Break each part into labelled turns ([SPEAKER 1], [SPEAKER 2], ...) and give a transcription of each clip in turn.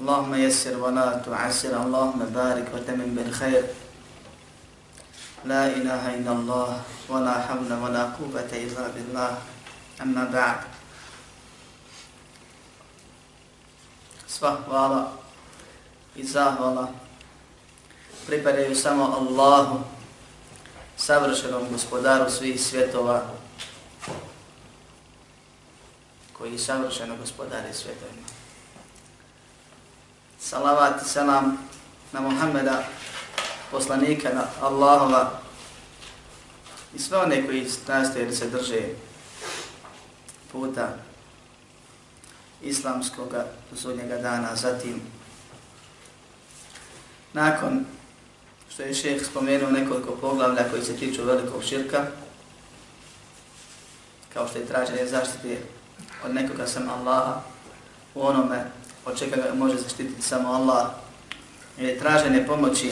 [SPEAKER 1] اللهم يسر ولا تعسر اللهم بارك وتمن بالخير لا إله إلا الله ولا حول ولا قوة إلا بالله أما بعد sva hvala i zahvala pripadaju samo Allahu, savršenom gospodaru svih svjetova, koji savršeno gospodari svjetovima. Salavat i selam na Muhammeda, poslanika na Allahova i sve one koji nastoje da se drže puta islamskog sudnjega dana. Zatim, nakon što je šeheh spomenuo nekoliko poglavlja koji se tiču velikog širka, kao što je traženje zaštite od nekoga sam Allaha, u onome od čega ga može zaštititi samo Allah, ili traženje pomoći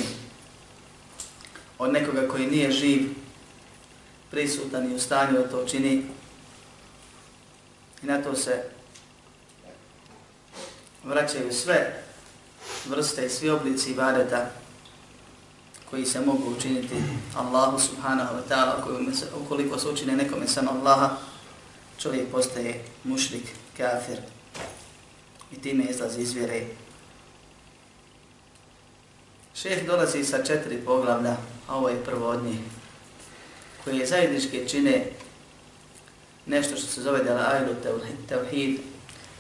[SPEAKER 1] od nekoga koji nije živ, prisutan i u stanju da to čini, I na to se vraćaju sve vrste i svi oblici ibadeta koji se mogu učiniti Allahu subhanahu wa ta'ala, ukoliko se učine nekome samo Allaha, čovjek postaje mušlik, kafir i time izlazi iz vjere. Šeh dolazi sa četiri poglavlja, a ovo je prvo od njih, koje je zajedničke čine nešto što se zove Dalailu Tevhid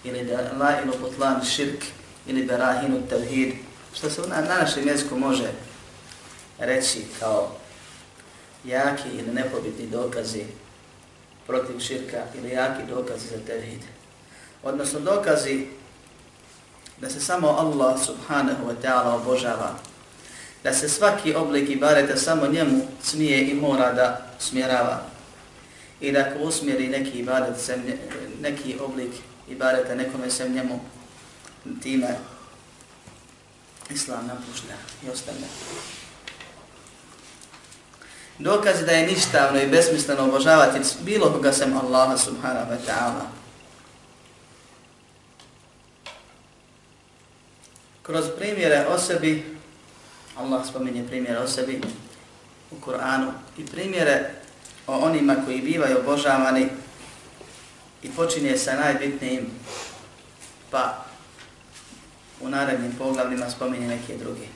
[SPEAKER 1] ili Dalailu Putlan Širk ili Berahinu Tevhid, što se na, na našem jeziku može reći kao jaki ili nepobitni dokazi protiv širka ili jaki dokazi za tevhid. Odnosno dokazi da se samo Allah subhanahu wa ta'ala obožava, da se svaki oblik ibadeta samo njemu smije i mora da smjerava, i da ako usmjeri neki ibadet, sem, neki oblik ibadeta nekome sem njemu, time islam napušta i ostane. Dokaz da je ništavno i besmisleno obožavati bilo koga sem Allaha subhanahu wa ta'ala. Kroz primjere o sebi, Allah spominje primjere o sebi u Kur'anu i primjere o onima koji bivaju obožavani i počinje sa najbitnijim, pa u narednim poglavljima spominje neke druge.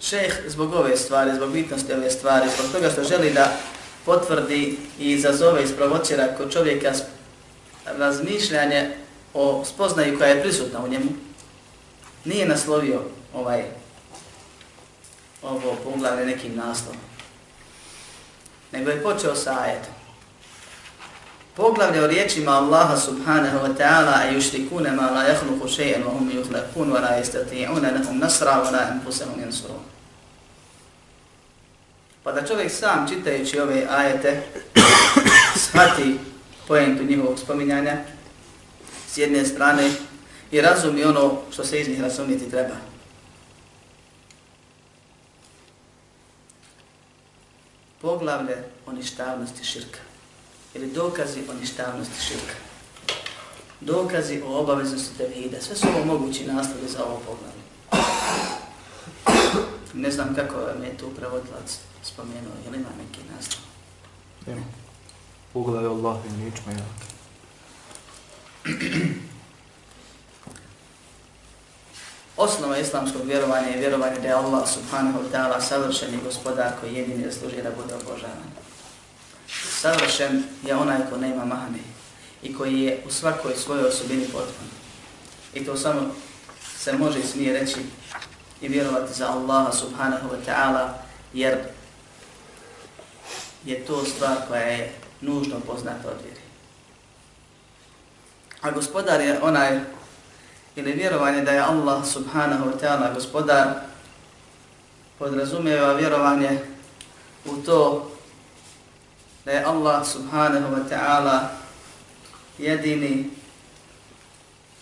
[SPEAKER 1] Šeh zbog ove stvari, zbog bitnosti ove stvari, zbog toga što želi da potvrdi i izazove i provocira kod čovjeka razmišljanje o spoznaju koja je prisutna u njemu, nije naslovio ovaj ovo poglavlje nekim naslovom nego je počeo sa ajetom. Poglavlje o riječima Allaha subhanahu wa ta'ala a yushtikune ma la yakhluqu shay'an wa hum yukhlaqun wa la yastati'una lahum nasra wa la anfusahum yansurun. Pa da čovjek sam čitajući ove ajete shvati pojentu njihovog spominjanja s jedne strane i razumi ono što se iz njih razumjeti treba. poglavlje o ništavnosti širka. Ili dokazi o ništavnosti širka. Dokazi o obaveznosti tevhida. Sve su ovo mogući nastavi za ovo poglavlje. Ne znam kako vam je tu prevodlac spomenuo. Je li ima neki naslov?
[SPEAKER 2] Ima. Pogledaj Allah i ničma jak.
[SPEAKER 1] Osnova islamskog vjerovanja je vjerovanje da je Allah subhanahu wa ta'ala savršen i gospodar koji jedini je služi da bude obožavan. Savršen je onaj ko nema mahani i koji je u svakoj svojoj osobini potpun. I to samo se može i smije reći i vjerovati za Allaha subhanahu wa ta'ala jer je to stvar koja je nužno poznata od vjeri. A gospodar je onaj, ili vjerovanje da je Allah subhanahu wa ta'ala gospodar, podrazumijeva vjerovanje u to da je Allah subhanahu wa ta'ala jedini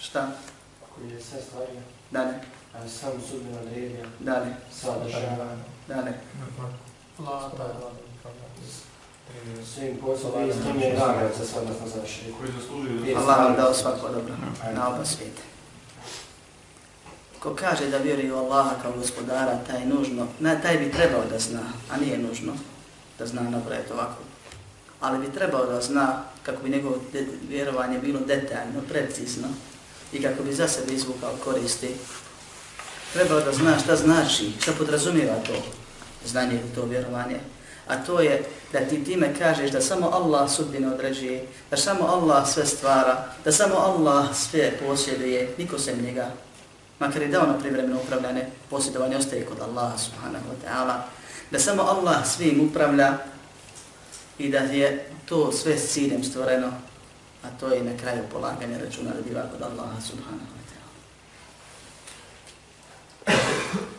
[SPEAKER 1] šta?
[SPEAKER 2] Koji je sve stvario.
[SPEAKER 1] Da ne.
[SPEAKER 2] Ali sam sudbeno odredio.
[SPEAKER 1] Da ne.
[SPEAKER 2] Sadržava.
[SPEAKER 1] Da ne.
[SPEAKER 2] Allah Svim poslom i s tim je nagrad za sve nas na.
[SPEAKER 3] Koji zaslužuju
[SPEAKER 1] Allah vam dao svako dobro na oba svijeta. Ko kaže da vjeruje u Allaha kao gospodara, taj nužno, ne, taj bi trebao da zna, a nije nužno da zna napraviti ovako. Ali bi trebao da zna kako bi njegovo vjerovanje bilo detaljno, precizno i kako bi za sebe izvukao koristi. Trebao da zna šta znači, šta podrazumijeva to znanje ili to vjerovanje. A to je da ti time kažeš da samo Allah sudbine određuje, da samo Allah sve stvara, da samo Allah sve posjeduje, niko se njega, makar je dao ono na privremeno upravljane, posjedovanje ostaje kod Allaha subhanahu wa ta'ala, da samo Allah svim upravlja i da je to sve s ciljem stvoreno, a to je na kraju polaganje računa da biva kod Allaha subhanahu wa ta'ala.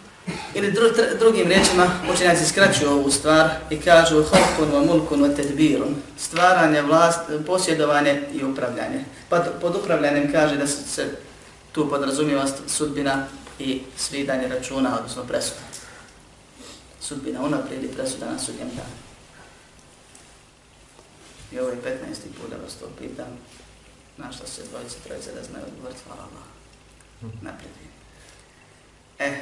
[SPEAKER 1] Ili dru, tr, drugim riječima učenjaci skraćuju ovu stvar i kažu halkun wa mulkun wa tedbirun, stvaranje, vlast, posjedovanje i upravljanje. Pa pod upravljanjem kaže da se tu podrazumijeva sudbina i svidanje računa, odnosno presuda. Sudbina unaprijed i presuda na sudnjem danu. I ovo je 15. put da vas to pitam, na što se dvojice, trojice da znaju odgovoriti, hvala Allah. Naprijed. Eh,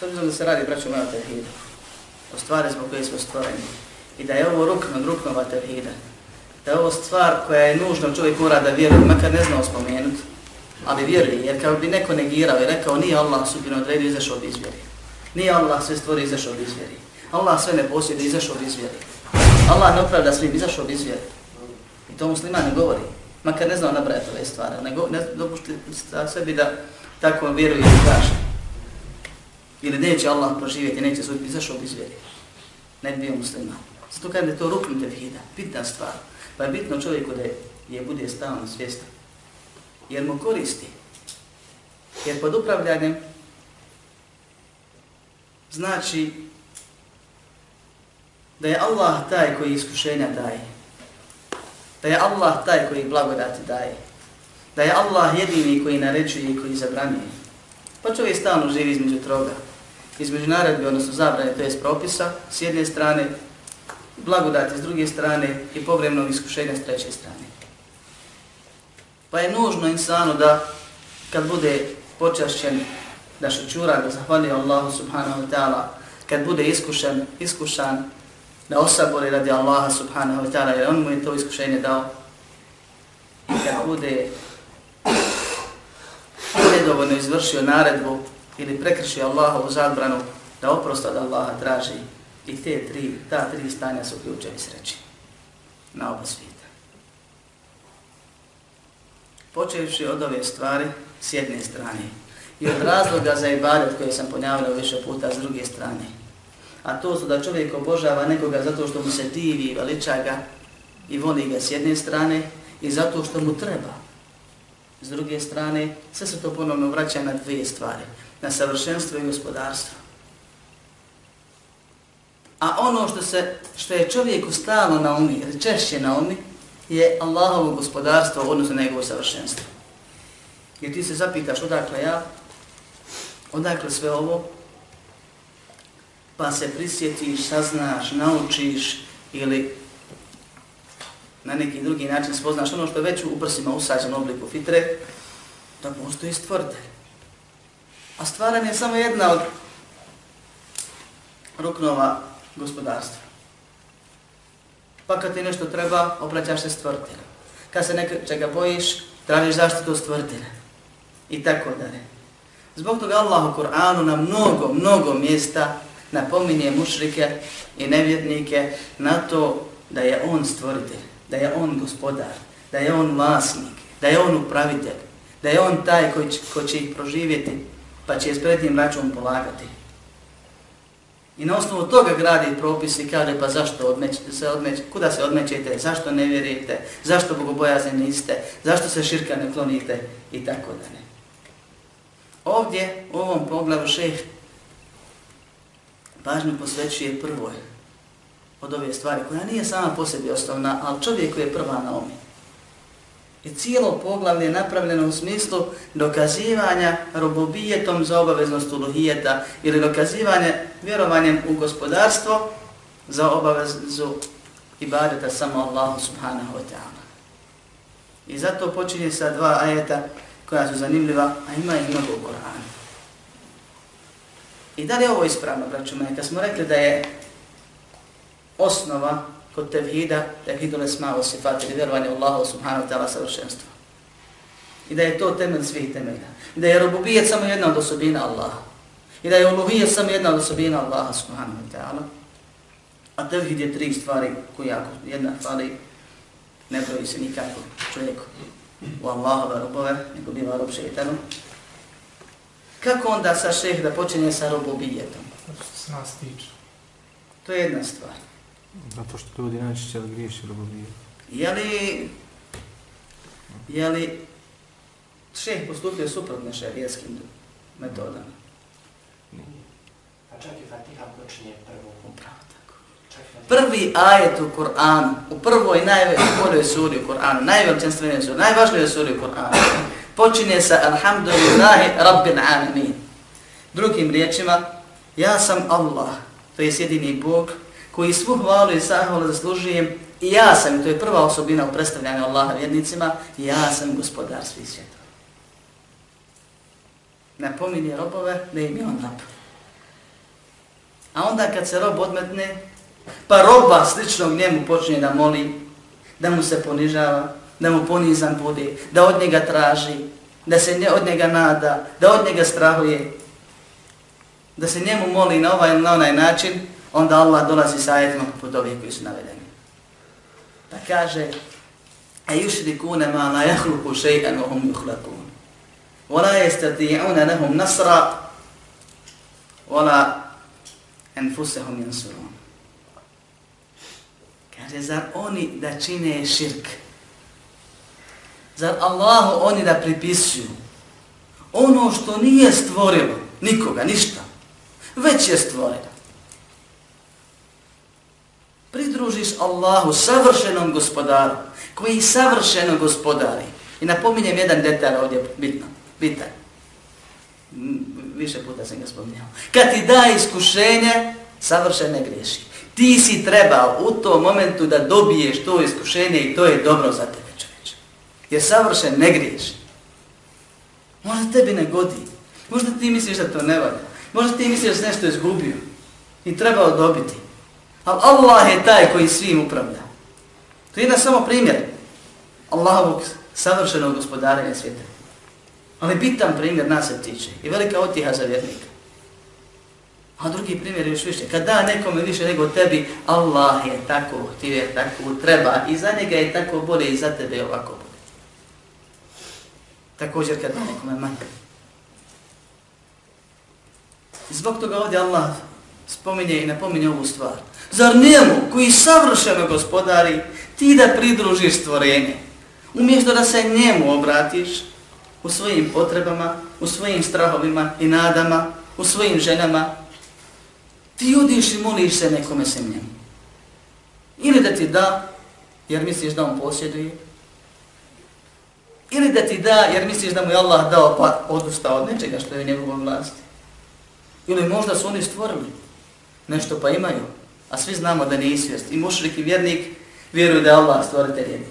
[SPEAKER 1] S obzirom da se radi, braćo moja, tevhida, o stvari zbog koje smo stvoreni, i da je ovo rukno od ruknova tevhida, da je ovo stvar koja je nužno čovjek mora da vjeruje, makar ne znao spomenuti, ali vjeruje, jer kao bi neko negirao i rekao nije Allah sudbino odredio izašao od izvjeri. Nije Allah sve stvori izašao od izvjeri. Allah sve ne posjede izašao od izvjeri. Allah ne opravda svim izašao od izvjeri. I to musliman ne govori. Makar ne znao nabrajati ove stvari. nego ne dopušti sebi da tako vjeruje i kaže ili neće Allah proživjeti, neće suditi, zašto bi izvjeri? Ne bi bio musliman. Zato kada je to rukn tevhida, bitna stvar, pa je bitno čovjeku da je, je bude stalno svjestan. Jer mu koristi. Jer pod upravljanjem znači da je Allah taj koji iskušenja daje. Da je Allah taj koji blagodati daje. Da je Allah jedini koji naređuje i koji zabranjuje. Pa čovjek stalno živi između troga između naredbe, odnosno zabrane, to je propisa, s jedne strane, blagodati s druge strane i povremnog iskušenja s treće strane. Pa je nužno insanu da, kad bude počašćen, da šućura, da zahvali Allahu subhanahu wa ta'ala, kad bude iskušen, iskušan, da osabori radi Allaha subhanahu wa ta'ala, jer on mu je to iskušenje dao. I kad bude nedovoljno izvršio naredbu, ili prekrši Allahovu zabranu da oprost od Allaha traži i te tri, ta tri stanja su ključevi sreći na oba svijeta. Počevši od ove stvari s jedne strane i od razloga za ibadet koje sam ponjavljao više puta s druge strane, a to su da čovjek obožava nekoga zato što mu se divi i veliča ga i voli ga s jedne strane i zato što mu treba. S druge strane, sve se to ponovno vraća na dvije stvari na savršenstvo i gospodarstvo. A ono što se što je čovjeku stalno na umi, ili češće na umi, je Allahovo gospodarstvo odnosno njegovo savršenstvo. Jer ti se zapitaš odakle ja, odakle sve ovo, pa se prisjetiš, saznaš, naučiš ili na neki drugi način spoznaš ono što je već u prsima usađeno obliku fitre, da postoji stvoritelj. A stvaranje je samo jedna od ruknova gospodarstva. Pa kad ti nešto treba, obraćaš se stvrtine. Kad se nečega bojiš, tražiš zaštitu stvrtine. I tako dalje. Zbog toga Allah u Kur'anu na mnogo, mnogo mjesta napominje mušrike i nevjernike na to da je on stvoritelj, da je on gospodar, da je on vlasnik, da je on upravitelj, da je on taj koji će, ko će ih proživjeti, pa će s prednjim račun polagati. I na osnovu toga gradi propis i kaže pa zašto odmećete se odmeć, kuda se odmećete, zašto ne vjerujete, zašto bogobojazni niste, zašto se širka ne klonite i tako da ne. Ovdje u ovom poglavu šeh pažnju posvećuje prvoj od ove stvari koja nije sama po sebi osnovna, ali čovjek je prva na omi. I cijelo poglavlje je napravljeno u smislu dokazivanja robobijetom za obaveznost uluhijeta ili dokazivanje vjerovanjem u gospodarstvo za obavezu ibadeta samo Allahu subhanahu wa ta'ala. I zato počinje sa dva ajeta koja su zanimljiva, a ima i mnogo u Koranu. I da li je ovo ispravno, braću me, kad smo rekli da je osnova kod tevhida, tevhidu lesma o sifati ili vjerovanje u Allahu subhanahu ta'ala savršenstvo. I da je to temelj svih temelja. I da je robubijet samo jedna od osobina Allaha. I da je uluhijet samo jedna od osobina Allaha subhanahu ta'ala. A tevhid je tri stvari koje ako jedna fali, ne broji se nikako čovjeku u Allahove robove, nego biva rob šeitanu. Kako onda sa šeh da počinje sa robobijetom?
[SPEAKER 2] Što se nas tiče.
[SPEAKER 1] To je jedna stvar.
[SPEAKER 3] Zato što ljudi najčešće griješi robobije.
[SPEAKER 1] Je li, je li šeh postupio suprotne šarijetskim metodama?
[SPEAKER 2] A čak i Fatiha počinje prvo.
[SPEAKER 1] Upravo tako.
[SPEAKER 2] Čak i Fatiha.
[SPEAKER 1] Prvi ajet u Kur'anu, u prvoj najboljoj suri u Kur'anu, najveličanstvenijoj suri, najvažnijoj suri u Kur'anu, počinje sa Alhamdulillahi Rabbil Alamin. Drugim riječima, ja sam Allah, to je jedini Bog, koji svu hvalu i sahvalu zaslužujem i ja sam, to je prva osobina u predstavljanju Allaha vjernicima, ja sam gospodar svih svjetova. Napominje robove da im je on rob. A onda kad se rob odmetne, pa roba sličnog njemu počne da moli, da mu se ponižava, da mu ponizan bude, da od njega traži, da se od njega nada, da od njega strahuje, da se njemu moli na ovaj ili na onaj način, onda Allah dolazi sa ajetima poput ovih koji su navedeni. Pa kaže, a yušrikune ma la jahluku še'an wa hum yuhlakun. Wala jestati'una lahum nasra, wala enfusehum jansurun. Kaže, zar oni da čine širk? Zar Allahu oni da pripisuju ono što nije stvorilo nikoga, ništa, već je stvorilo? Pridružiš Allahu, savršenom gospodaru, koji savršeno gospodari. I napominjem jedan detalj ovdje bitno, bitan. Više puta sam ga spominjao. Kad ti da iskušenje, savršeno greši. griješi. Ti si trebao u tom momentu da dobiješ to iskušenje i to je dobro za tebe čovječe. Jer savršen ne griješi. Možda tebi ne godi. Možda ti misliš da to ne valja. Možda ti misliš da si nešto izgubio i trebao dobiti. Ali Allah je taj koji svim upravlja. To je jedan samo primjer Allahovog savršenog gospodarenja svijeta. Ali bitan primjer nas se tiče i velika otiha za vjernika. A drugi primjer je još više. Kad da nekome više nego tebi, Allah je tako, ti je tako, treba i za njega je tako bolje i za tebe je ovako bolje. Također kad da nekome manje. Zbog toga ovdje Allah spominje i napominje ovu stvar. Zar njemu koji savršeno gospodari ti da pridružiš stvorenje? Umjesto da se njemu obratiš u svojim potrebama, u svojim strahovima i nadama, u svojim ženama, ti odiš i moliš se nekome sem njemu. Ili da ti da, jer misliš da on posjeduje, ili da ti da, jer misliš da mu je Allah dao pa odustao od nečega što je u njegovom vlasti. Ili možda su oni stvorili nešto pa imaju, a svi znamo da nije svijest. I mušrik i vjernik vjeruju da je Allah stvoritelj jedni.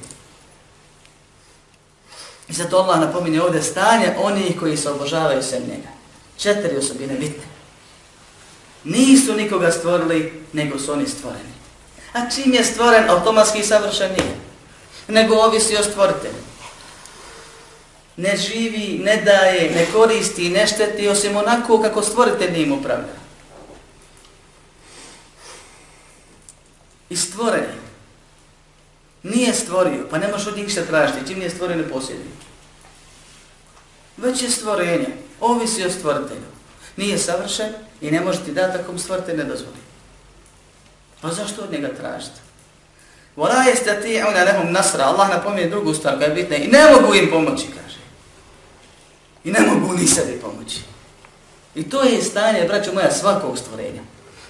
[SPEAKER 1] I zato Allah napominje ovdje stanje onih koji se obožavaju sem njega. Četiri osobine bitne. Nisu nikoga stvorili, nego su oni stvoreni. A čim je stvoren, automatski savršen nije. Nego ovisi o stvoritelju. ne živi, ne daje, ne koristi, ne šteti, osim onako kako stvorite njim upravlja. I stvoren je. Nije stvorio, pa nemaš od njih šta tražiti, čim nije stvoren ne. Već je stvorenje, ovisi o stvoritelju. Nije savršen i ne može ti dati ako mu stvoritelj ne dozvoli. Pa zašto od njega tražiti? Vora jeste ti, nasra, Allah napomije drugu stvar koja je bitna i ne mogu im pomoći, kaže. I ne mogu ni sebi pomoći. I to je stanje, braćo moja, svakog stvorenja.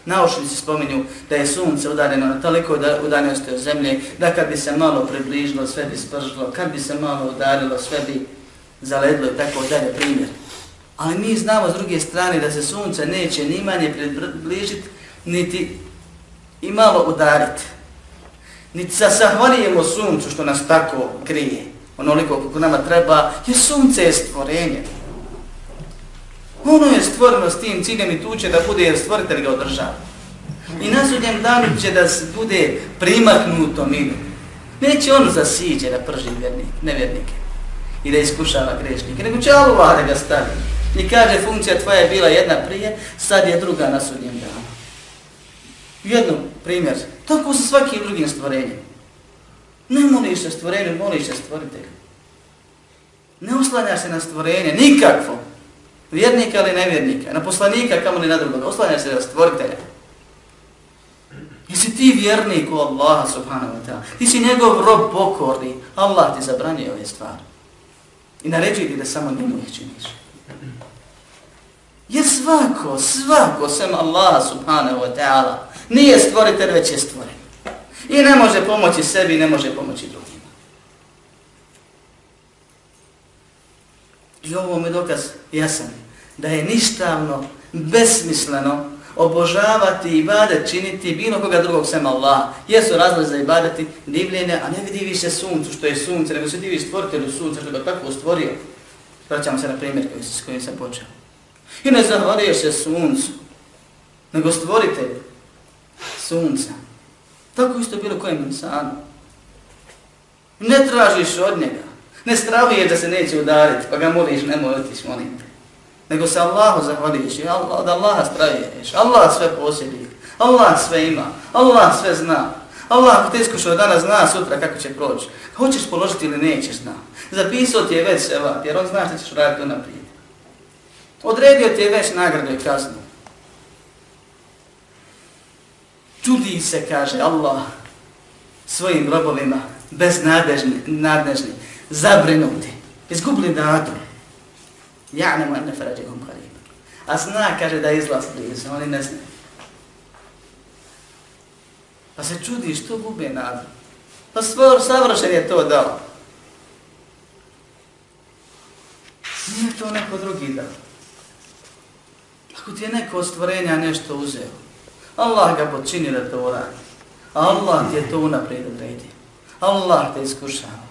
[SPEAKER 1] Naučnici spominju da je sunce udaljeno na toliko udaljenosti od zemlje, da kad bi se malo približilo, sve bi spržilo, kad bi se malo udarilo, sve bi zaledlo i tako dalje primjer. Ali mi znamo s druge strane da se sunce neće ni manje približiti, niti i malo udariti. Niti se zahvalijemo suncu što nas tako krije, onoliko kako nama treba, jer sunce je stvorenje. Ono je stvoreno s tim ciljem i tuče da bude jer stvoritelj ga održava. I na sudnjem danu će da bude primaknuto minu. Neće on zasiđe da prži vjernik, nevjernike i da iskušava grešnike, nego će Allah da ga stavi. I kaže, funkcija tvoja je bila jedna prije, sad je druga na sudnjem danu. Jedno primjer, tako sa svakim drugim stvorenjem. Ne moliš se stvorenju, moliš se stvoritelju. Ne oslanjaš se na stvorenje, nikakvo. Vjernika ili nevjernika, na poslanika, kamo li na drugog, oslanja se na stvoritelja. Jesi ti vjernik u Allaha subhanahu wa ta'ala? Ti si njegov rob pokorni. Allah ti zabranio ove stvari. I naređuje ti da samo njemu ih činiš. Je svako, svako sem Allaha subhanahu wa ta'ala nije stvoritelj, već je stvoren. I ne može pomoći sebi, ne može pomoći drugima. I ovo mi dokaz jasan, da je ništavno, besmisleno obožavati i ibadet činiti bilo koga drugog sem Allah. Jesu razlozi za ibadeti divljenje, a ne vidi više suncu što je sunce, nego se divi stvoritelju sunca što ga tako stvorio. Vraćamo se na primjer koji, s kojim sam počeo. I ne zahvaliješ se suncu, nego stvoritelju sunca. Tako isto bilo kojem insanu. Ne tražiš od njega. Ne stravije da se neće udariti, pa ga moliš, nemoj otići, molim te. Nego se Allahu zahvališ i Allah, od Allaha straviješ. Allah sve posjedi. Allah sve ima. Allah sve zna. Allah ako te iskušao danas zna sutra kako će proći. Hoćeš položiti ili nećeš zna. Zapisao ti je već seva, jer on zna što ćeš raditi unaprijed. Odredio ti je već nagradu i kaznu. Čudi se, kaže Allah, svojim robovima, beznadežni, nadnežni, zabrinuti, izgubili nadu. Ja ne mojem ne farađegom karib. A zna, kaže, da izlaz blizu, oni ne znaju. Pa se čudi što gube nadu. Pa svoj savršen je to dao. Nije to neko drugi dao. Ako ti je neko od stvorenja nešto uzeo, Allah ga počini da to uradi. Allah ti je to unaprijed odredio. Allah te iskušava.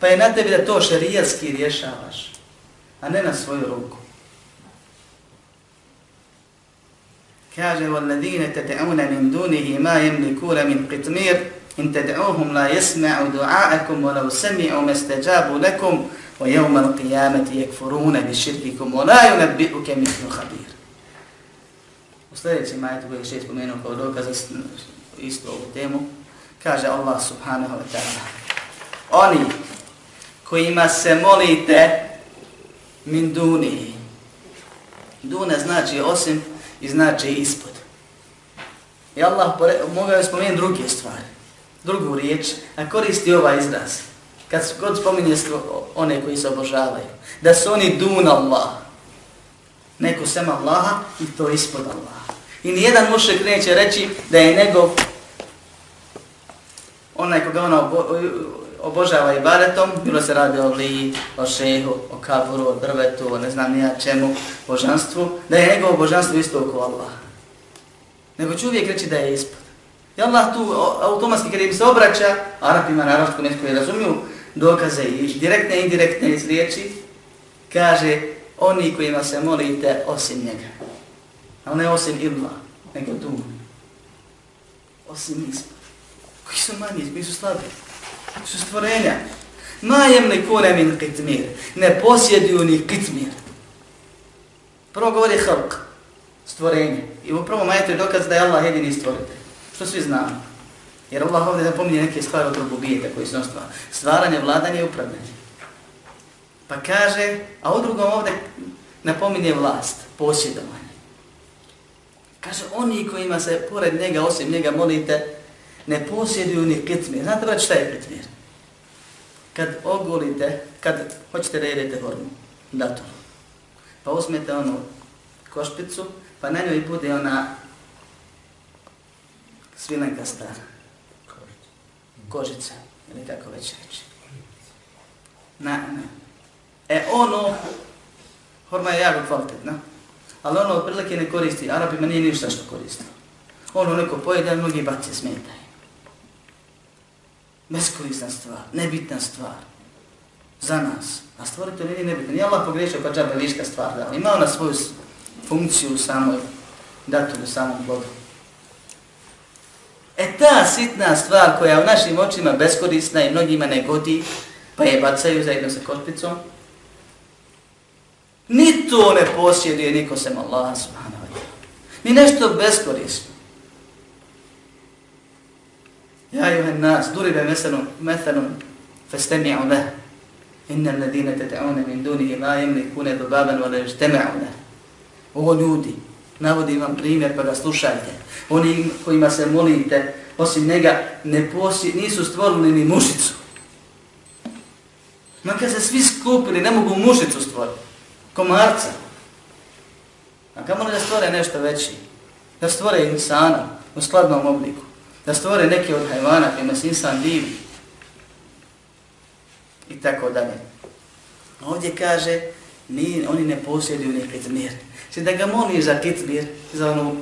[SPEAKER 1] Pa je na tebi da to šerijatski rješavaš, a ne na svoju ruku. Kaže, وَالَّذِينَ تَدْعُونَ مِنْ دُونِهِ مَا يَمْلِكُونَ مِنْ قِتْمِيرِ إِنْ تَدْعُوهُمْ لَا يَسْمَعُوا دُعَاءَكُمْ وَلَوْ سَمِعُوا مَسْتَجَابُوا لَكُمْ وَيَوْمَ الْقِيَامَةِ يَكْفُرُونَ بِشِرْكِكُمْ وَلَا يُنَبِّئُكَ مِثْلُ خَبِيرٍ U sljedećem majetu koji je šest pomenuo kao dokaz istu ovu temu, kaže Allah subhanahu wa ta'ala Oni kojima se molite min duni. Duna znači osim i znači ispod. I Allah mogao je spomenuti druge stvari, drugu riječ, a koristi ovaj izraz. Kad god spominje one koji se obožavaju, da su oni dun Allah, neko sem Allaha i to ispod Allaha. I nijedan mušek neće reći da je njegov onaj koga ona obožava i baretom, bilo se radi o liji, o šehu, o kaburu, o drvetu, o ne znam nija čemu, božanstvu, da je njegovo božanstvo isto oko Allah. Nego ću uvijek reći da je ispod. I Allah tu automatski kada im se obraća, Arapima naravno arabsku netko je razumiju, dokaze i direktne i indirektne iz riječi, kaže oni kojima se molite osim njega. Ali ne osim ilma, nego tu. Osim ispod. Koji su manji, koji su slabi su stvorenja. Ma jem li kune min kitmir. Ne posjeduju ni kitmir. Prvo govori halk, stvorenje. I u prvom majetu je dokaz da je Allah jedini stvoritelj. Što svi znamo. Jer Allah ovdje napominje neke stvari od rububijeta koji su stvar. Stvaranje, vladanje i upravljanje. Pa kaže, a u drugom ovdje napominje vlast, posjedovanje. Kaže, oni kojima se pored njega, osim njega molite, ne posjeduju ni kitmir. Znate brać šta je kitmir? Kad ogulite, kad hoćete da jedete hormu, dator, pa uzmete onu košpicu, pa na njoj bude ona svilenka stara. Kožica, ili kako već reći. Na, na. E ono, horma je jako kvalitetna, ali ono prilike ne koristi, Arabima nije ništa što koristi. Ono neko pojede, mnogi baci smetaju. Beskorisna stvar, nebitna stvar. Za nas. A stvoritelj nije nebitan. Nije Allah pogriješio pa džabe viška stvar dao. Ima ona svoju funkciju u samoj datu u samom plodu. E ta sitna stvar koja u našim očima beskorisna i mnogima ne godi, pa je bacaju zajedno sa košpicom, ni to ne posjeduje niko sem Allah subhanahu wa ta'ala. Ni nešto beskorisno. Ja juhan nas, duribe meselom, meselom, festemi'u leh. Inna alladine teta'une min dunihi la jemli kune dobaban, vada jštemi'u leh. O ljudi, navodi vam primjer pa ga slušajte. Oni kojima se molite, osim njega, ne posi, nisu stvorili ni mušicu. Makar se svi skupili, ne mogu mušicu stvoriti. Komarca. A kamo li da stvore nešto veći? Da stvore insana u skladnom obliku da stvore neke od hajvana kojima se insan divi. I tako dalje. Ovdje kaže, ni, oni ne posjeduju ni kitmir. Znači da ga moliš za kitmir, za onu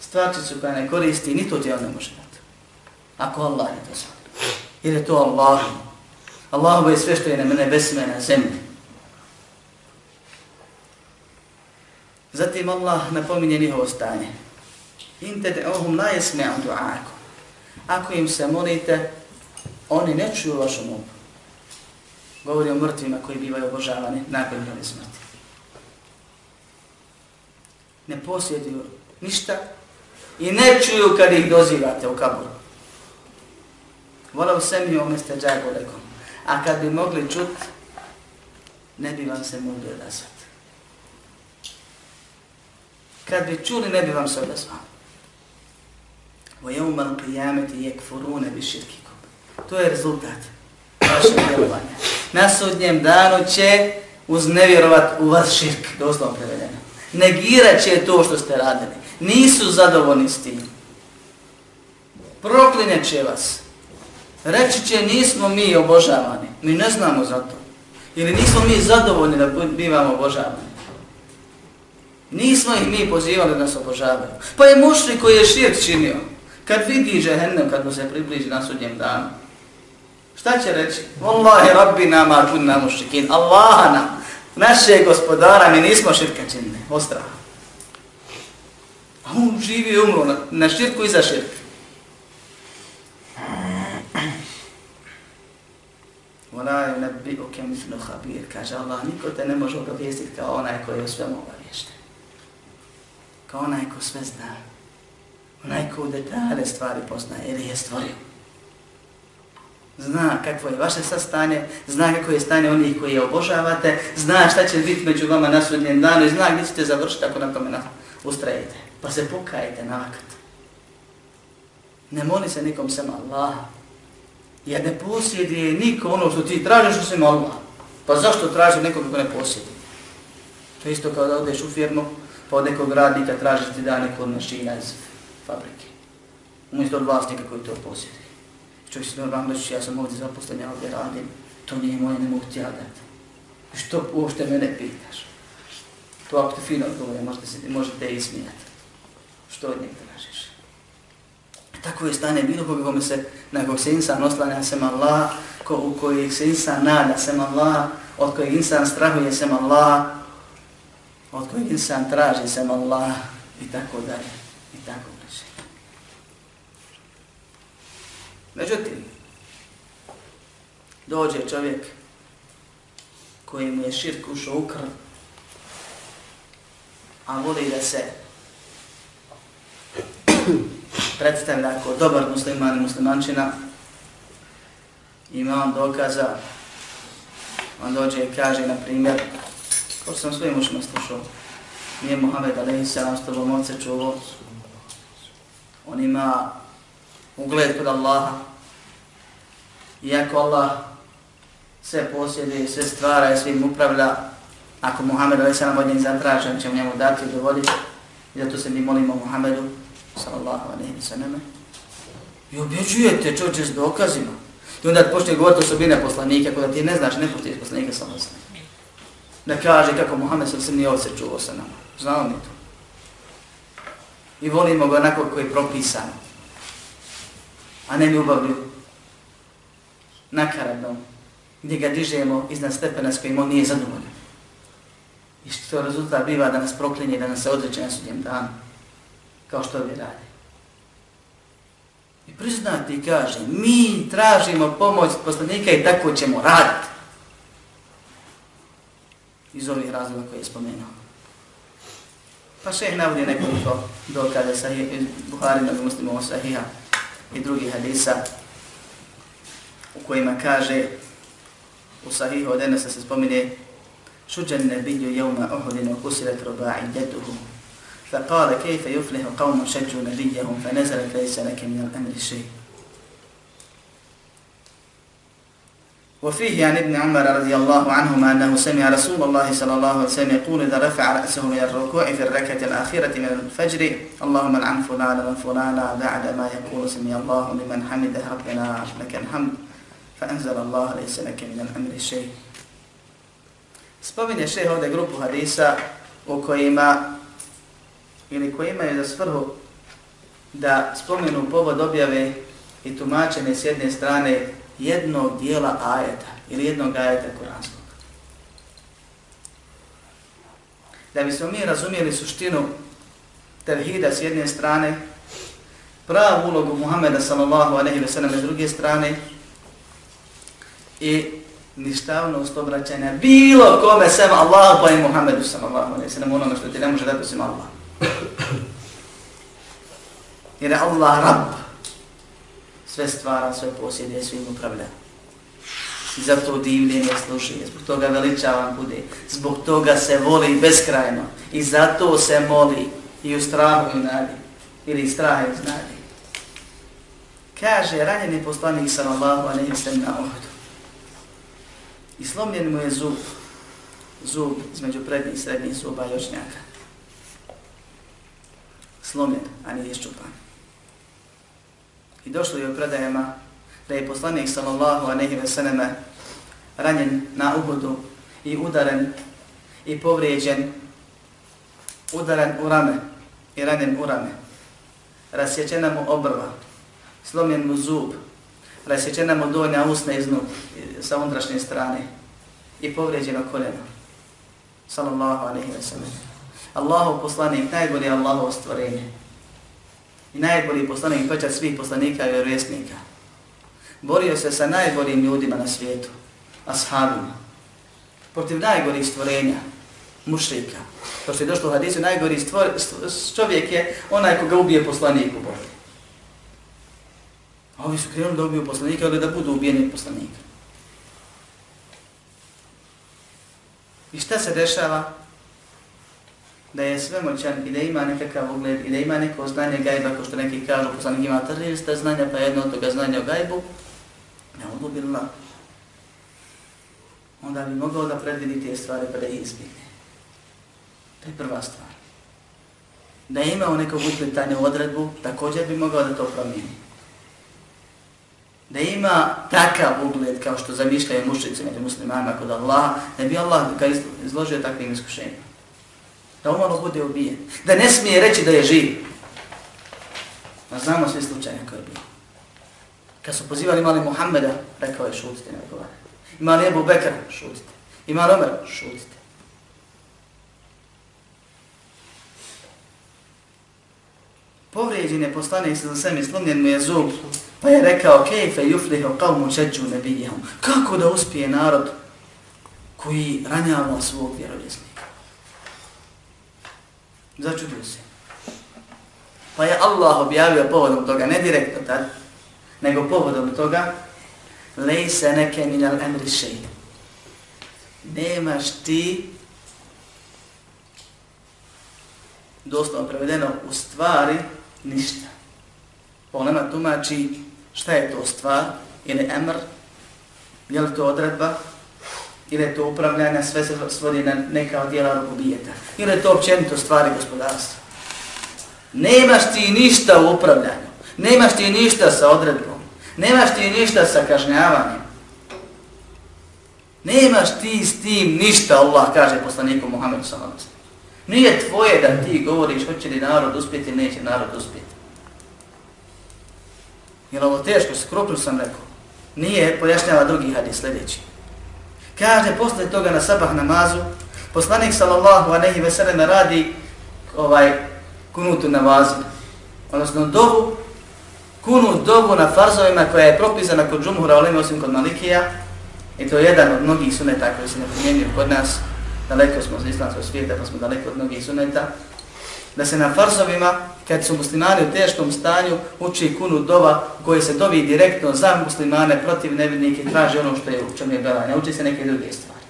[SPEAKER 1] stvarčicu koja ne koristi, ni to ti on ne može dati. Ako Allah je to zvao. Jer je to Allah. Allah je sve što je na nebesima na zemlji. Zatim Allah napominje njihovo stanje. In tede ohum la jesme'u du'aku ako im se molite, oni ne čuju vašu molbu. Govori o mrtvima koji bivaju obožavani nakon njove smrti. Ne posjeduju ništa i ne čuju kad ih dozivate u kaburu. Volao se mi umeste džago lekom. A kad bi mogli čut, ne bi vam se mogli odazvati. Kad bi čuli, ne bi vam se odazvali. وَيَوْمَ الْقِيَامَةِ يَكْفُرُونَ بِشِرْكِكُمْ To je rezultat vašeg djelovanja. Na sudnjem danu će uznevjerovat u vas širk, doslovno prevedeno. Negirat će to što ste radili. Nisu zadovoljni s tim. Proklinje će vas. Reći će nismo mi obožavani. Mi ne znamo za to. Ili nismo mi zadovoljni da bivamo obožavani. Nismo ih mi pozivali da nas obožavaju. Pa je mušli koji je širk činio. Kad vidi žehennem, kad mu se približi na sudnjem danu, šta će reći? Wallahi rabbi nama kunna mušrikin, Allaha nam, naše gospodara, mi nismo širka činne, ostrah. A on živi i umro na, na širku i za širku. Vola je nebi yunabbi'uka mithlu habir, kaže Allah, niko te ne može obavijestiti kao onaj koji je sve obaviješten. Kao onaj ko sve zna onaj ko u detalje stvari poznaje ili je stvorio. Zna kakvo je vaše sastanje, zna kako je stanje onih koji je obožavate, zna šta će biti među vama na sudnjem danu i zna gdje ćete završiti ako na tome ustrajete. Pa se pokajete na vakat. Ne moli se nikom sem Allaha. Jer ne posjeduje niko ono što ti tražiš osim Allah. Pa zašto tražiš nekog ko ne posjeduje? To isto kao da odeš u firmu, pa od nekog radnika tražiš ti da neko mašina iz fabrike. Umjesto od vlasnika koji to posjedi. Čovjek se normalno reći, ja sam ovdje zaposlen, ja ovdje radim, to nije moje, ne mogu ti ja dati. Što uopšte mene pitaš? To ako te fino odgovore, možete, se, možete ismijati. Što od njega tražiš? Tako je stane bilo koga kome se, na kog se insan oslanja sem Allah, ko, u kojeg se insan nada sem Allah, od kojeg insan strahuje sem Allah, od kojeg insan traži sem Allah i tako dalje. I tako Međutim, dođe čovjek koji mu je širk ušao u krv, a voli da se predstavlja kao dobar musliman i muslimančina, ima on dokaza, on dođe i kaže, na primjer, ko sam svojim ušima slušao, nije Muhammed Alehi Salam s tobom oce čuo, on ima ugled kod Allaha, iako Allah sve posjede, sve stvara i svim upravlja, ako Muhammed ovaj Salam od njih zatraže, on će mu njemu dati i dovoditi, i zato se mi molimo Muhammedu, sallallahu alaihi sallam, i objeđujete čovječe s dokazima, I onda počne govoriti osobine poslanike, kada ti ne znaš, ne postoji poslanike sa osam. Da kaže kako Muhammed sa sve nije ovce čuo sa nama. Znao mi to. I volimo ga onako koji je propisan. A ne ljubavlju. nakaradnom, Gdje ga dižemo iznad stepena s kojim on nije zadovoljan. I što to rezultat biva da nas proklinje, da nas se odreće na sudnjem danu. Kao što bi radi. I priznati i kaže, mi tražimo pomoć poslanika i tako ćemo raditi. Iz ovih razloga koje je spomenuo. Pa šeh navodi nekoliko dokada sa Buhari, mnogo muslimova sahiha i drugih hadisa u kojima kaže u sahihu od Enesa se spomine šuđan nebidju jevma uhudinu kusirat ruba'i deduhu فقال كيف يفلح قوم شجوا نبيهم فنزلت ليس لك من الأمر شيء وفيه عن ابن عمر رضي الله عنهما أنه سمع رسول الله صلى الله عليه وسلم يقول إذا رفع رأسه من الركوع في الركعة الأخيرة من الفجر اللهم العن فلان وفلانا بعد ما يقول سمي الله لمن حمده ربنا لك الحمد فأنزل الله ليس لك من الأمر شيء Spominje šeho ovdje grupu hadisa u kojima ili koji imaju za svrhu da spomenu povod objave i tumačene s jedne strane jednog dijela ajeta ili jednog ajeta kuranskog. Da bismo mi razumijeli suštinu tevhida s jedne strane, pravu ulogu Muhammeda sallallahu aleyhi ve sellem s druge strane i ništavnost obraćanja bilo kome sem Allah pa i Muhammedu sallallahu aleyhi ve sellem onome što ti ne može dati sem Allah. Jer je Allah Rabb Sve stvara, sve posjede, svim upravlja. I zato divljenje sluši, zbog toga veličavan bude, zbog toga se voli beskrajno i zato se moli i u strahu i nadi, ili strahu i znadi. Kaže, ranjeni poslanik sallallahu alaihi sallam na ohodu. I slomljen mu je zub, zub između prednjih i srednjih zuba ljočnjaka. slomljen, a nije iščupan. I došlo je u predajama da je poslanik sallallahu aleyhi ve sallame ranjen na uhodu i udaren i povrijeđen, udaren u rame i ranjen u rame. Rasjećena mu obrva, slomljen mu zub, rasjećena mu donja usna iznu sa unutrašnje strane i povrijeđeno koljeno. Sallallahu aleyhi ve sallame. Allahu poslanik, najbolje Allahu stvorenje. I najbolji poslanik, pečat svih poslanika i vjerovjesnika. Borio se sa najboljim ljudima na svijetu, ashabima. Protiv najgorih stvorenja, mušrika. To što je došlo u hadisu, najgori stvor, čovjek je onaj koga ubije poslanik u borbi. A ovi su krenuli da ubiju poslanika, ili da budu ubijeni poslanika. I šta se dešava? Da je svemoćan i da ima nekakav ugled i da ima neko znanje gajba, kao što neki kažu, poslanik ima trlista znanja, pa jedno od toga znanja o gajbu, ne odlubila, onda bi mogao da predvidi te stvari pa da ih izbjegne. To je prva stvar. Da je imao nekog upletanja u odredbu, također bi mogao da to promijeni. Da ima takav ugled kao što zamišljaju mušice među muslimama kod Allaha, da bi Allah ga izložio takvim iskušenjima da umalo bude ubijen, da ne smije reći da je živ. A znamo sve slučaje koje je bilo. Kad su pozivali imali Muhammeda, rekao je šutite, ne rekao Imali Ebu Bekra, šutite. Imali Omer, šutite. Povrijeđen je poslanik sa sve slomljen mu je zub, pa je rekao, kejfe juflihu qavmu šeđu nebijehom. Kako da uspije narod koji ranjava svog vjerovjesnika? Začudio se. Pa je Allah objavio povodom toga, ne direktno tad, nego povodom toga, lejse neke minal emri šeji. Nemaš ti, doslovno prevedeno, u stvari ništa. Polema tumači šta je to stvar, ili emr, je li to odredba, ili je to upravljanje, sve se svodi na neka od dijela rukubijeta. Ili je to općenito stvari gospodarstva. Nemaš ti ništa u upravljanju, nemaš ti ništa sa odredbom, nemaš ti ništa sa kažnjavanjem. Nemaš ti s tim ništa, Allah kaže poslaniku Muhammedu sallallahu Nije tvoje da ti govoriš hoće li narod uspjeti, neće narod uspjeti. Jer ovo teško, skrupno sam rekao. Nije, pojašnjava drugi hadis sljedeći. Kaže, posle toga na sabah namazu, poslanik sallallahu aleyhi ve sellem radi ovaj kunutu na vazi. Odnosno dovu, kunut dovu na farzovima koja je propisana kod džumhura, olim osim kod Malikija. I to je jedan od mnogih suneta koji se ne primjenjuju kod nas. Daleko smo iz islamskog svijeta, pa smo daleko od mnogih suneta da se na farzovima, kad su muslimani u teškom stanju, uči kunu dova koji se dovi direktno za muslimane protiv nevidnike, traži ono što je u čemu je bela, ne uči se neke druge stvari.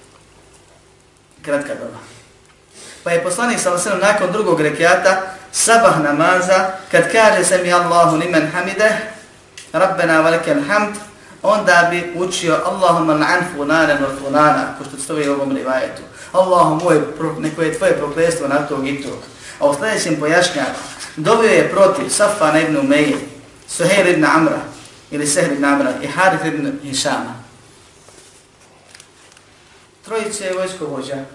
[SPEAKER 1] Kratka dova. Pa je poslanik sa vasenom nakon drugog rekiata, sabah namaza, kad kaže se mi Allahu nimen hamide, Rabbena velikel hamd, onda bi učio Allahumma na'an funanen wa funana, ko što stoji u ovom rivajetu. Allahu moj, neko je tvoje proklestvo na tog i tog. A u sljedećem pojašnjava, dobio je protiv Safana ibn Umeje, Suhejr ibn Amra, ili Sehr ibn Amra, i Harith ibn Hishama. Trojice vojskovođa,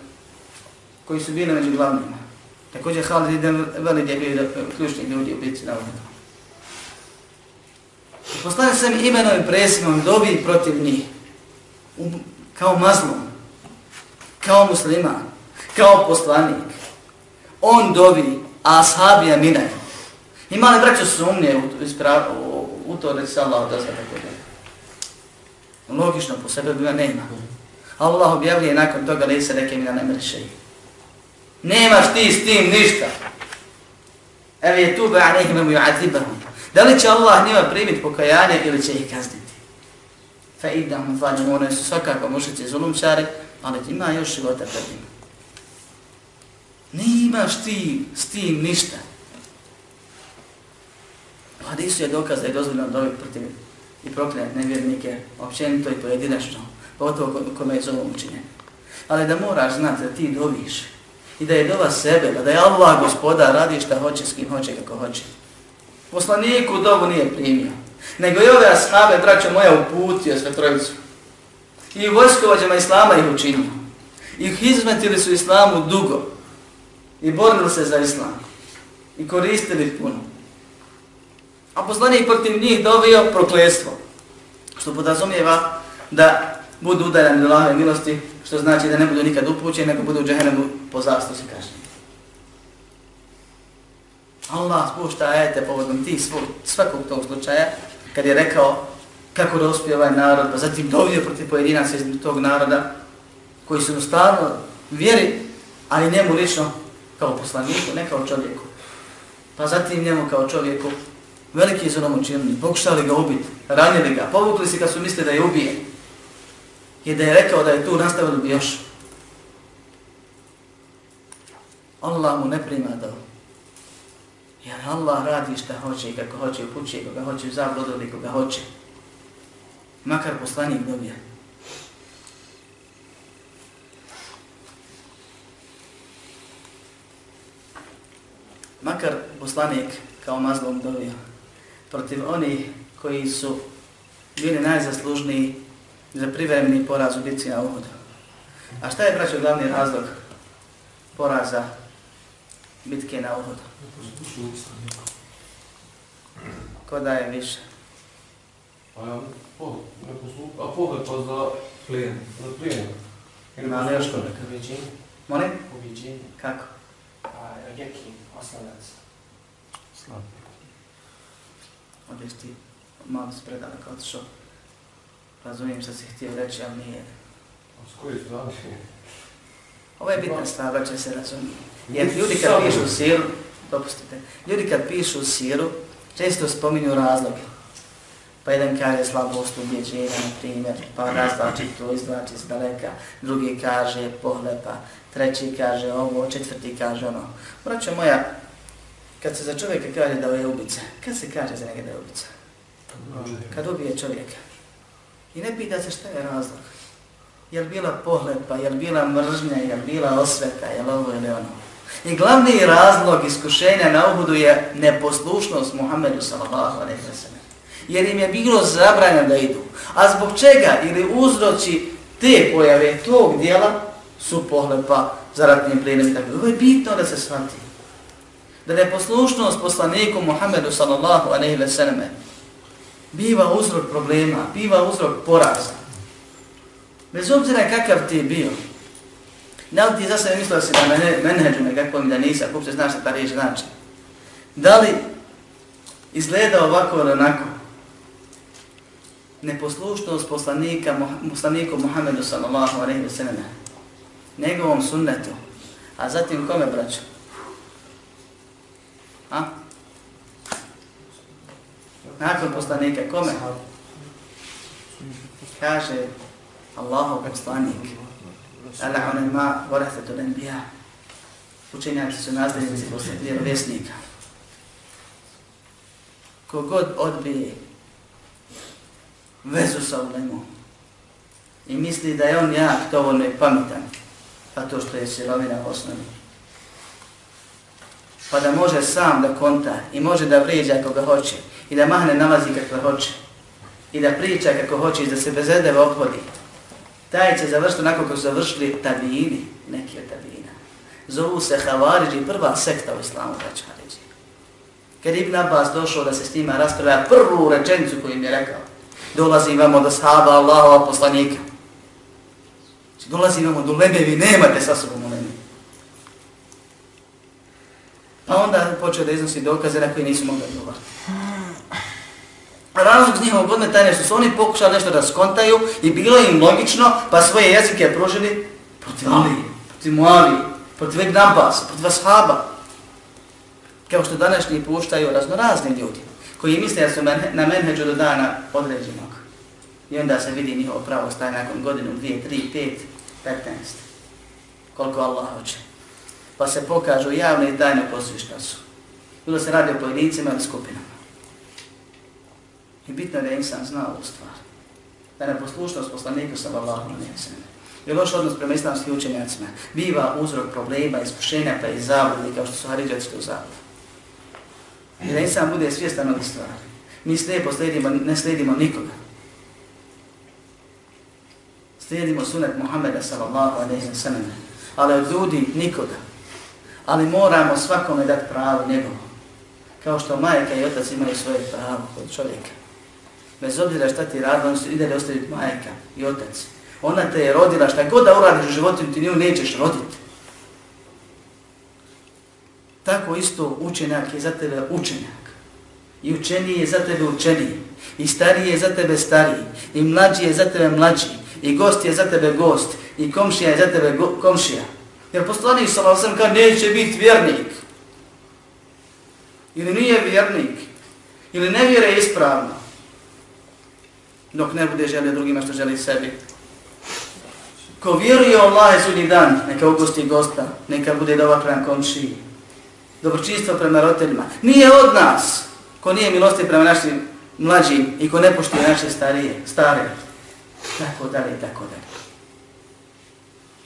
[SPEAKER 1] koji su bili među glavnima. Također Halid ibn Velid je bio ključni ljudi u bitci na Uhudu. Poslanio sam imenom i presimom dobi protiv njih. Kao mazlom, kao musliman, kao poslanik on dovi, a ashabija minaj. Ima li braćo sumnje u, u, u to da se Allah odazva tako da? Logično, po sebe bila nema. Allah objavljuje nakon toga da se neke mina ne mršeji. Nemaš ti s tim ništa. Evo je tu ba anehim imu ju'adzibahum. Da li će Allah njima primiti pokajanje ili će ih kazniti? Fa idam, fađam, one su svakako mušice zulumčari, ali ima još života pred njima. Nimaš ti s tim ništa. U hadisu je dokaz da je dozvoljeno dobiti protiv i proklet nevjernike, općenito i pojedinačno, pogotovo kome je zovom učinjen. Ali da moraš znati da ti doviš i da je dova sebe, pa da je Allah gospoda, radi šta hoće, s kim hoće, kako hoće. Poslaniku dovu nije primio, nego i ove ashabe, braćo moja, uputio sve trojicu. I u vojskovođama Islama ih učinio. I izmetili su Islamu dugo, i borili se za islam i koristili puno. A poslanik protiv njih dovio proklestvo, što podrazumijeva da budu udarani do lahve milosti, što znači da ne budu nikad upućeni, nego budu u džehennemu po zastusi kažnjeni. Allah spušta ajete povodom tih svog, svakog tog slučaja, kad je rekao kako da uspije ovaj narod, pa zatim dovio protiv pojedinaca iz tog naroda, koji su stvarno vjeri, ali njemu lično kao poslaniku, ne kao čovjeku. Pa zatim njemu kao čovjeku veliki su nam učinili, pokušali ga ubiti, ranili ga, povukli se kad su mislili da je ubije. I da je rekao da je tu nastavili bi još. Allah mu ne prima da Jer Allah radi šta hoće i kako hoće, upućuje koga hoće, u zablodu ili koga hoće. Makar poslanik dobije. Makar poslanik kao mazlom dovio protiv onih koji su bili najzaslužniji za privremeni poraz u bitci na Uhudu. A šta je, braćo, glavni razlog poraza bitke na Uhudu? Ko daje više?
[SPEAKER 3] A ja, po, ne poslupa, a pogled pa za plijen, za plijen.
[SPEAKER 1] Ima li još koliko?
[SPEAKER 2] Ubjeđenje.
[SPEAKER 1] Molim?
[SPEAKER 2] Ubjeđenje.
[SPEAKER 1] Kako?
[SPEAKER 2] A, jaki osnovac.
[SPEAKER 3] Slab.
[SPEAKER 1] odeš ti malo se predaleko otišao. Razumijem što si htio reći, ali nije.
[SPEAKER 3] A s koje strane?
[SPEAKER 1] Ovo je bitna stvar, da će se razumije. Jer ljudi kad pišu siru, dopustite, ljudi kad pišu siru, često spominju razloge. Pa jedan kaže slabost ubjeđenja, na primjer, pa razlači to, izvlači s daleka, drugi kaže pohlepa, treći kaže ovo, četvrti kaže ono. Braćo moja, kad se za čovjeka kaže da je ubica, kad se kaže za njega da je ubica? Kad ubije čovjeka. I ne pita se šta je razlog. Je li bila pohlepa, je li bila mržnja, je li bila osveta, je ovo ili ono. I glavni razlog iskušenja na Uhudu je neposlušnost Muhammedu sallallahu alaihi wa sallam. Jer im je bilo zabranjeno da idu. A zbog čega ili uzroci te pojave tog dijela su pohlepa za ratni plinom Dakle. Ovo je bitno da se shvati. Da neposlušnost poslaniku Muhammedu sallallahu aleyhi ve selleme biva uzrok problema, biva uzrok poraza. Bez obzira kakav ti je bio. Da li ti za sebe mislio si da mene, menheđu nekako mi da nisi, ako se znaš šta ta riječ znači. Da li izgleda ovako ili onako? Neposlušnost poslanika, poslaniku Muhammedu sallallahu aleyhi ve selleme njegovom sunnetu, a zatim kome braću? A? Nakon poslanika, kome? Kaže Allahov poslanik. Ala onaj ma vorahatu l'anbiya. Učenjaci su nazdravnici vjerovjesnika. Kogod odbije vezu sa ulemom i misli da je on jak, dovoljno je pametan, a to što je sirovina osnovi, pa da može sam da konta i može da vrijeđa koga hoće i da mahne nalazi kako hoće i da priča kako hoće i da se bez edeva obhodi, taj će završiti onako kako su završili tabini, neki od tabina. Zovu se Havariđi, prva sekta u islamu, braća Havariđi. Kad Ibn Abbas došao da se s njima raspravlja prvu rečenicu koju im je rekao, dolazi vam od ashaba Allahova poslanika. Znači, dolazi imamo do lebe, vi nemate sa sobom lebe. Pa onda počeo da iznosi dokaze na koje nisu mogli odgovarati. Razlog s njihovog odmetanja su oni pokušali nešto da skontaju i bilo im logično pa svoje jezike pružili protiv Ali, protiv Muavi, protiv Ibn Abbas, protiv Ashaba. Kao što današnji puštaju razno razni ljudi koji misle da su na menheđu do dana određenog. I onda se vidi njihovo pravo staje nakon godinu, dvije, tri, pet, petnaest. Koliko Allah hoće. Pa se pokažu javno i tajno posvišta su. Bilo se radi o pojedincima ili skupinama. I bitno je da insan zna ovu stvar. Da je poslušnost poslanika sa Allahom nije I loš odnos prema islamskim učenjacima biva uzrok problema, iskušenja pa i zavrli kao što su Haridžaci u zavrli. I da insan bude svjestan od stvari. Mi slijepo slijedimo, ne slijedimo nikoga. Slijedimo sunet Muhammeda sallallahu alaihi wa sallam. Ali od ljudi nikoga. Ali moramo svakome dati pravo njegovo. Kao što majka i otac imaju svoje pravo kod čovjeka. Bez obzira šta ti radi, on ide da ostavi majka i otac. Ona te je rodila, šta god da uradiš u životu, ti nju nećeš roditi. Tako isto učenjak je za tebe učenjak. I učeniji je za tebe učeniji. I stariji je za tebe stariji. I mlađi je za tebe mlađi. I gost je za tebe gost. I komšija je za tebe komšija. Jer poslanik sa sam kaže neće biti vjernik. Ili nije vjernik. Ili ne vjere ispravno dok ne bude želio drugima što želi sebi. Ko vjeruje u Allah je sudnji dan, neka ugosti gosta, neka bude dobar prema komšiji. Dobročinstvo prema roditeljima. Nije od nas ko nije milosti prema našim mlađim i ko ne poštuje naše starije, stare. Tako dalje tako dalje.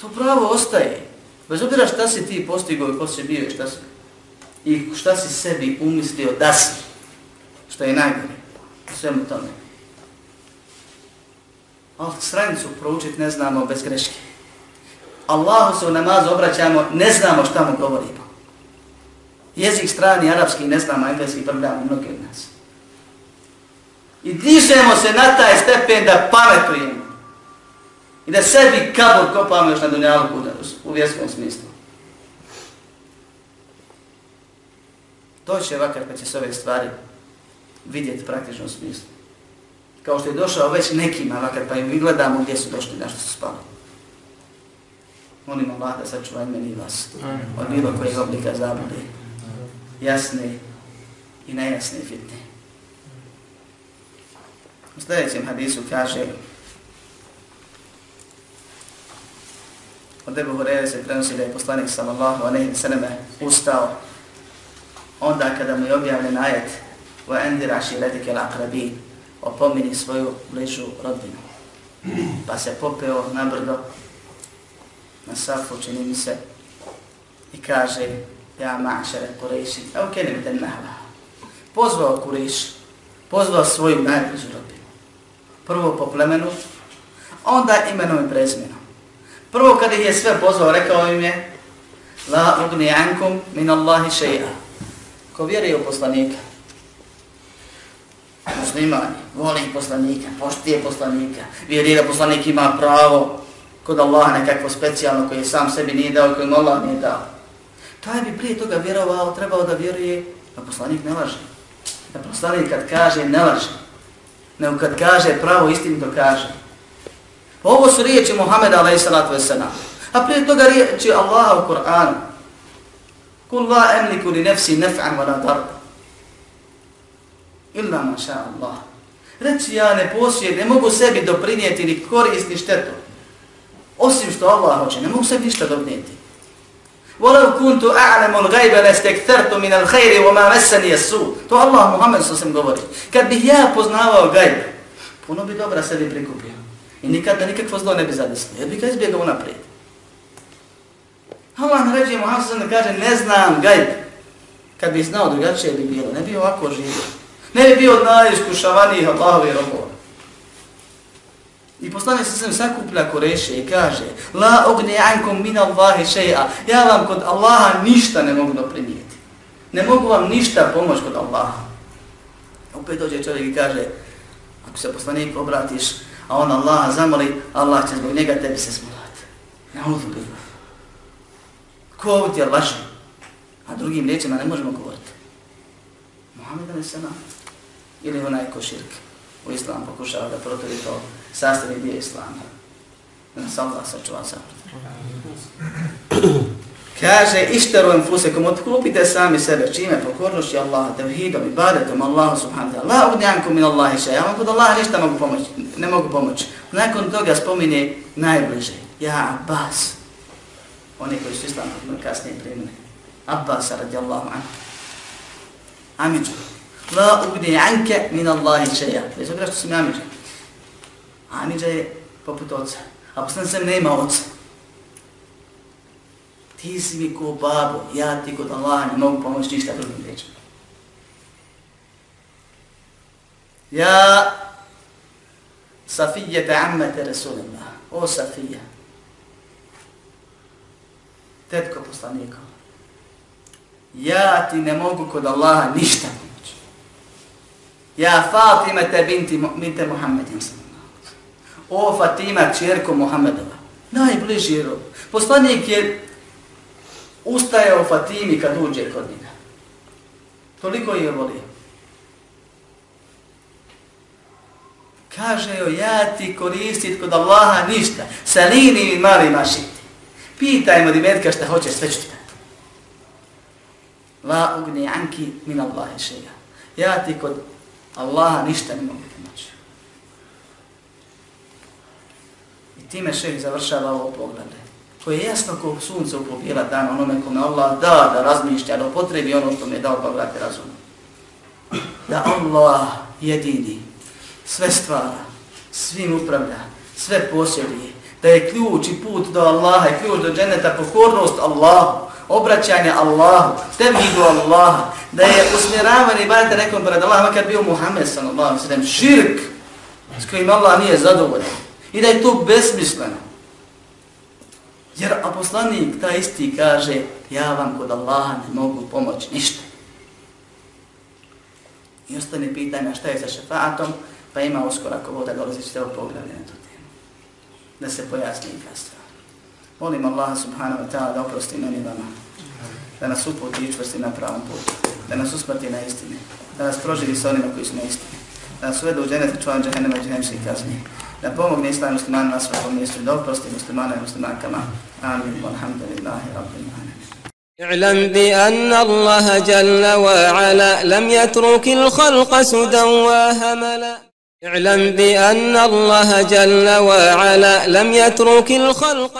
[SPEAKER 1] To pravo ostaje. Bez obzira šta si ti postigao i ko si bio i šta si, i šta si sebi umislio da si. Što je najgore. Svemu tome ali stranicu proučiti ne znamo bez greške. Allahu se u namazu obraćamo, ne znamo šta mu govorimo. Jezik strani, arapski, ne znamo, engleski, prvljamo mnogi od nas. I dižemo se na taj stepen da pametujemo. I da sebi kabur kopamo još na dunjalu u vjerskom smislu. To će vakar kad će se ove stvari vidjeti praktično u smislu. Kao što je došao već nekima, makar pa im gledamo gdje su došli, na što su spali. Molim Allah da meni i vas od bilo kojeg oblika zabude, jasne i nejasne fitne. U sljedećem hadisu kaže od Ebu Hureyre se prenosi da je poslanik sallallahu alaihi wa sallam ustao onda kada mu je objavljen ajet wa endira šiletike l'akrabin opomini svoju bližu rodbinu. Pa se popeo na brdo na safu, čini mi se, i kaže, ja mašere Kurejši, evo kenim ten nahva. Pozvao Kuriš, pozvao svoju najbližu rodbinu. Prvo po plemenu, onda imenom i prezmenom. Prvo kad ih je sve pozvao, rekao im je, la ugni ankum min Allahi šeja. Ko vjeruje u poslanika, muslimani, voli poslanika, poštije poslanika, vjeruje da poslanik ima pravo kod Allaha nekakvo specijalno koje sam sebi nije dao, koje Allah nije dao. Taj bi prije toga vjerovao, trebao da vjeruje, da poslanik ne laže. Da poslanik kad kaže ne laže, nego kad kaže pravo istinu to kaže. Ovo su riječi Muhammeda a.s. A prije toga riječi Allaha u Kur'anu. Kul la emliku li nefsi nef'an wa la darba. Illa maša Allah. Reci ja ne posjed, ne mogu sebi doprinijeti ni korist ni štetu. Osim što Allah hoće, ne mogu sebi ništa doprinijeti. Walau kuntu a'lamu al-ghayba lastakthartu min al-khayri wa ma massani as-su. To Allah Muhammed sallallahu alejhi govori. Kad bih ja poznavao gajb, puno bi dobra sebi prikupio. I nikad da nikakvo zlo ne bi zadeslo. Jer bi ga izbjegao naprijed. Allah naređuje Muhammed sallallahu kaže ne znam gajb. Kad bi znao drugačije bi bilo, ne bi ovako živio. Ne bi bio od najiskušavanijih Allahovi robova. I poslanik se sam sakuplja Koreše i kaže La ogne ankom min Allahi še'a Ja vam kod Allaha ništa ne mogu doprinijeti. Ne mogu vam ništa pomoć kod Allaha. Opet dođe čovjek i kaže Ako se poslanik obratiš, a on Allaha zamoli, Allah će zbog njega tebi se smolati. Ne uzu Ko ovdje ti je laži? A drugim riječima ne možemo govoriti. Muhammed a.s ili onaj ko širke u islam pokušava da protori to sastavni dio islama. Da nas Allah sačuva sa Kaže, išteru enfusekom, otkupite sami sebe, čime pokornošći Allah, tevhidom, ibadetom, Allah subhanahu wa ta'ala. La udnjanku min Allahi še, ja vam kod Allah ništa mogu pomoći, ne mogu pomoći. Nakon toga spomine najbliže, ja Abbas, oni koji su islam kasnije primili. Abbas radijallahu anhu. Amidžu, la ugni anke min Allahi čeja. Bez obira što sam ja Amidža. Amidža je poput oca. A poslan sam nema oca. Ti si mi ko babo, ja ti kod Allaha ne mogu pomoći ništa drugim rečima. Ja Safije te ammete Rasulullah. O Safija. Tetko poslanika. Ja ti ne mogu kod Allaha ništa Ja Fatima te binti minte Muhammedin O Fatima, čerko Muhammedova. Najbliži rob. Poslanik je ustajao Fatimi kad uđe kod njega. Toliko je volio. Kaže joj, ja ti koristit kod Allaha ništa. Salini mi mali mašiti. Pitaj mu dimetka šta hoće, sve ću ti La ugni anki min Allahi šega. Ja ti kod Allaha ništa ne mogu pomoći. I time šeh završava ovo poglede. Koje je jasno kao sunce upobjela dan onome kome Allah da da razmišlja, da potrebi ono što mi je dao pa vrati razum. Da Allah jedini sve stvara, svim upravlja, sve posjeduje, da je ključ i put do Allaha i ključ do dženeta, pokornost Allahu, obraćanje Allahu, tevhidu Allaha, da je usmjeravan i bajte nekom pred Allah, makar bio Muhammed sallallahu sallam, širk s kojim Allah nije zadovoljan. I da je to besmisleno. Jer aposlanik ta isti kaže, ja vam kod Allaha ne mogu pomoći ništa. I ostane pitanje šta je sa šefatom, pa ima uskoro ako voda dolazi ćete ovo poglavlje na tu temu. Da se pojasni i kasno. Molim Allah subhanahu wa ta'ala da oprosti meni vama. Da nas uputi i čvrsti na pravom putu. da nas usmrti na istini, da nas proživi sa onima koji su na istini, da nas uvede u dženet i čuvan džahennema i džahennemskih kazni, da pomogne islam muslimana na svakom mjestu da oprosti muslimana i muslimankama. Amin. Walhamdulillahi rabbil.
[SPEAKER 4] اعلم بأن الله جل وعلا لم يترك الخلق سدى وهملا اعلم بأن الله جل وعلا لم يترك الخلق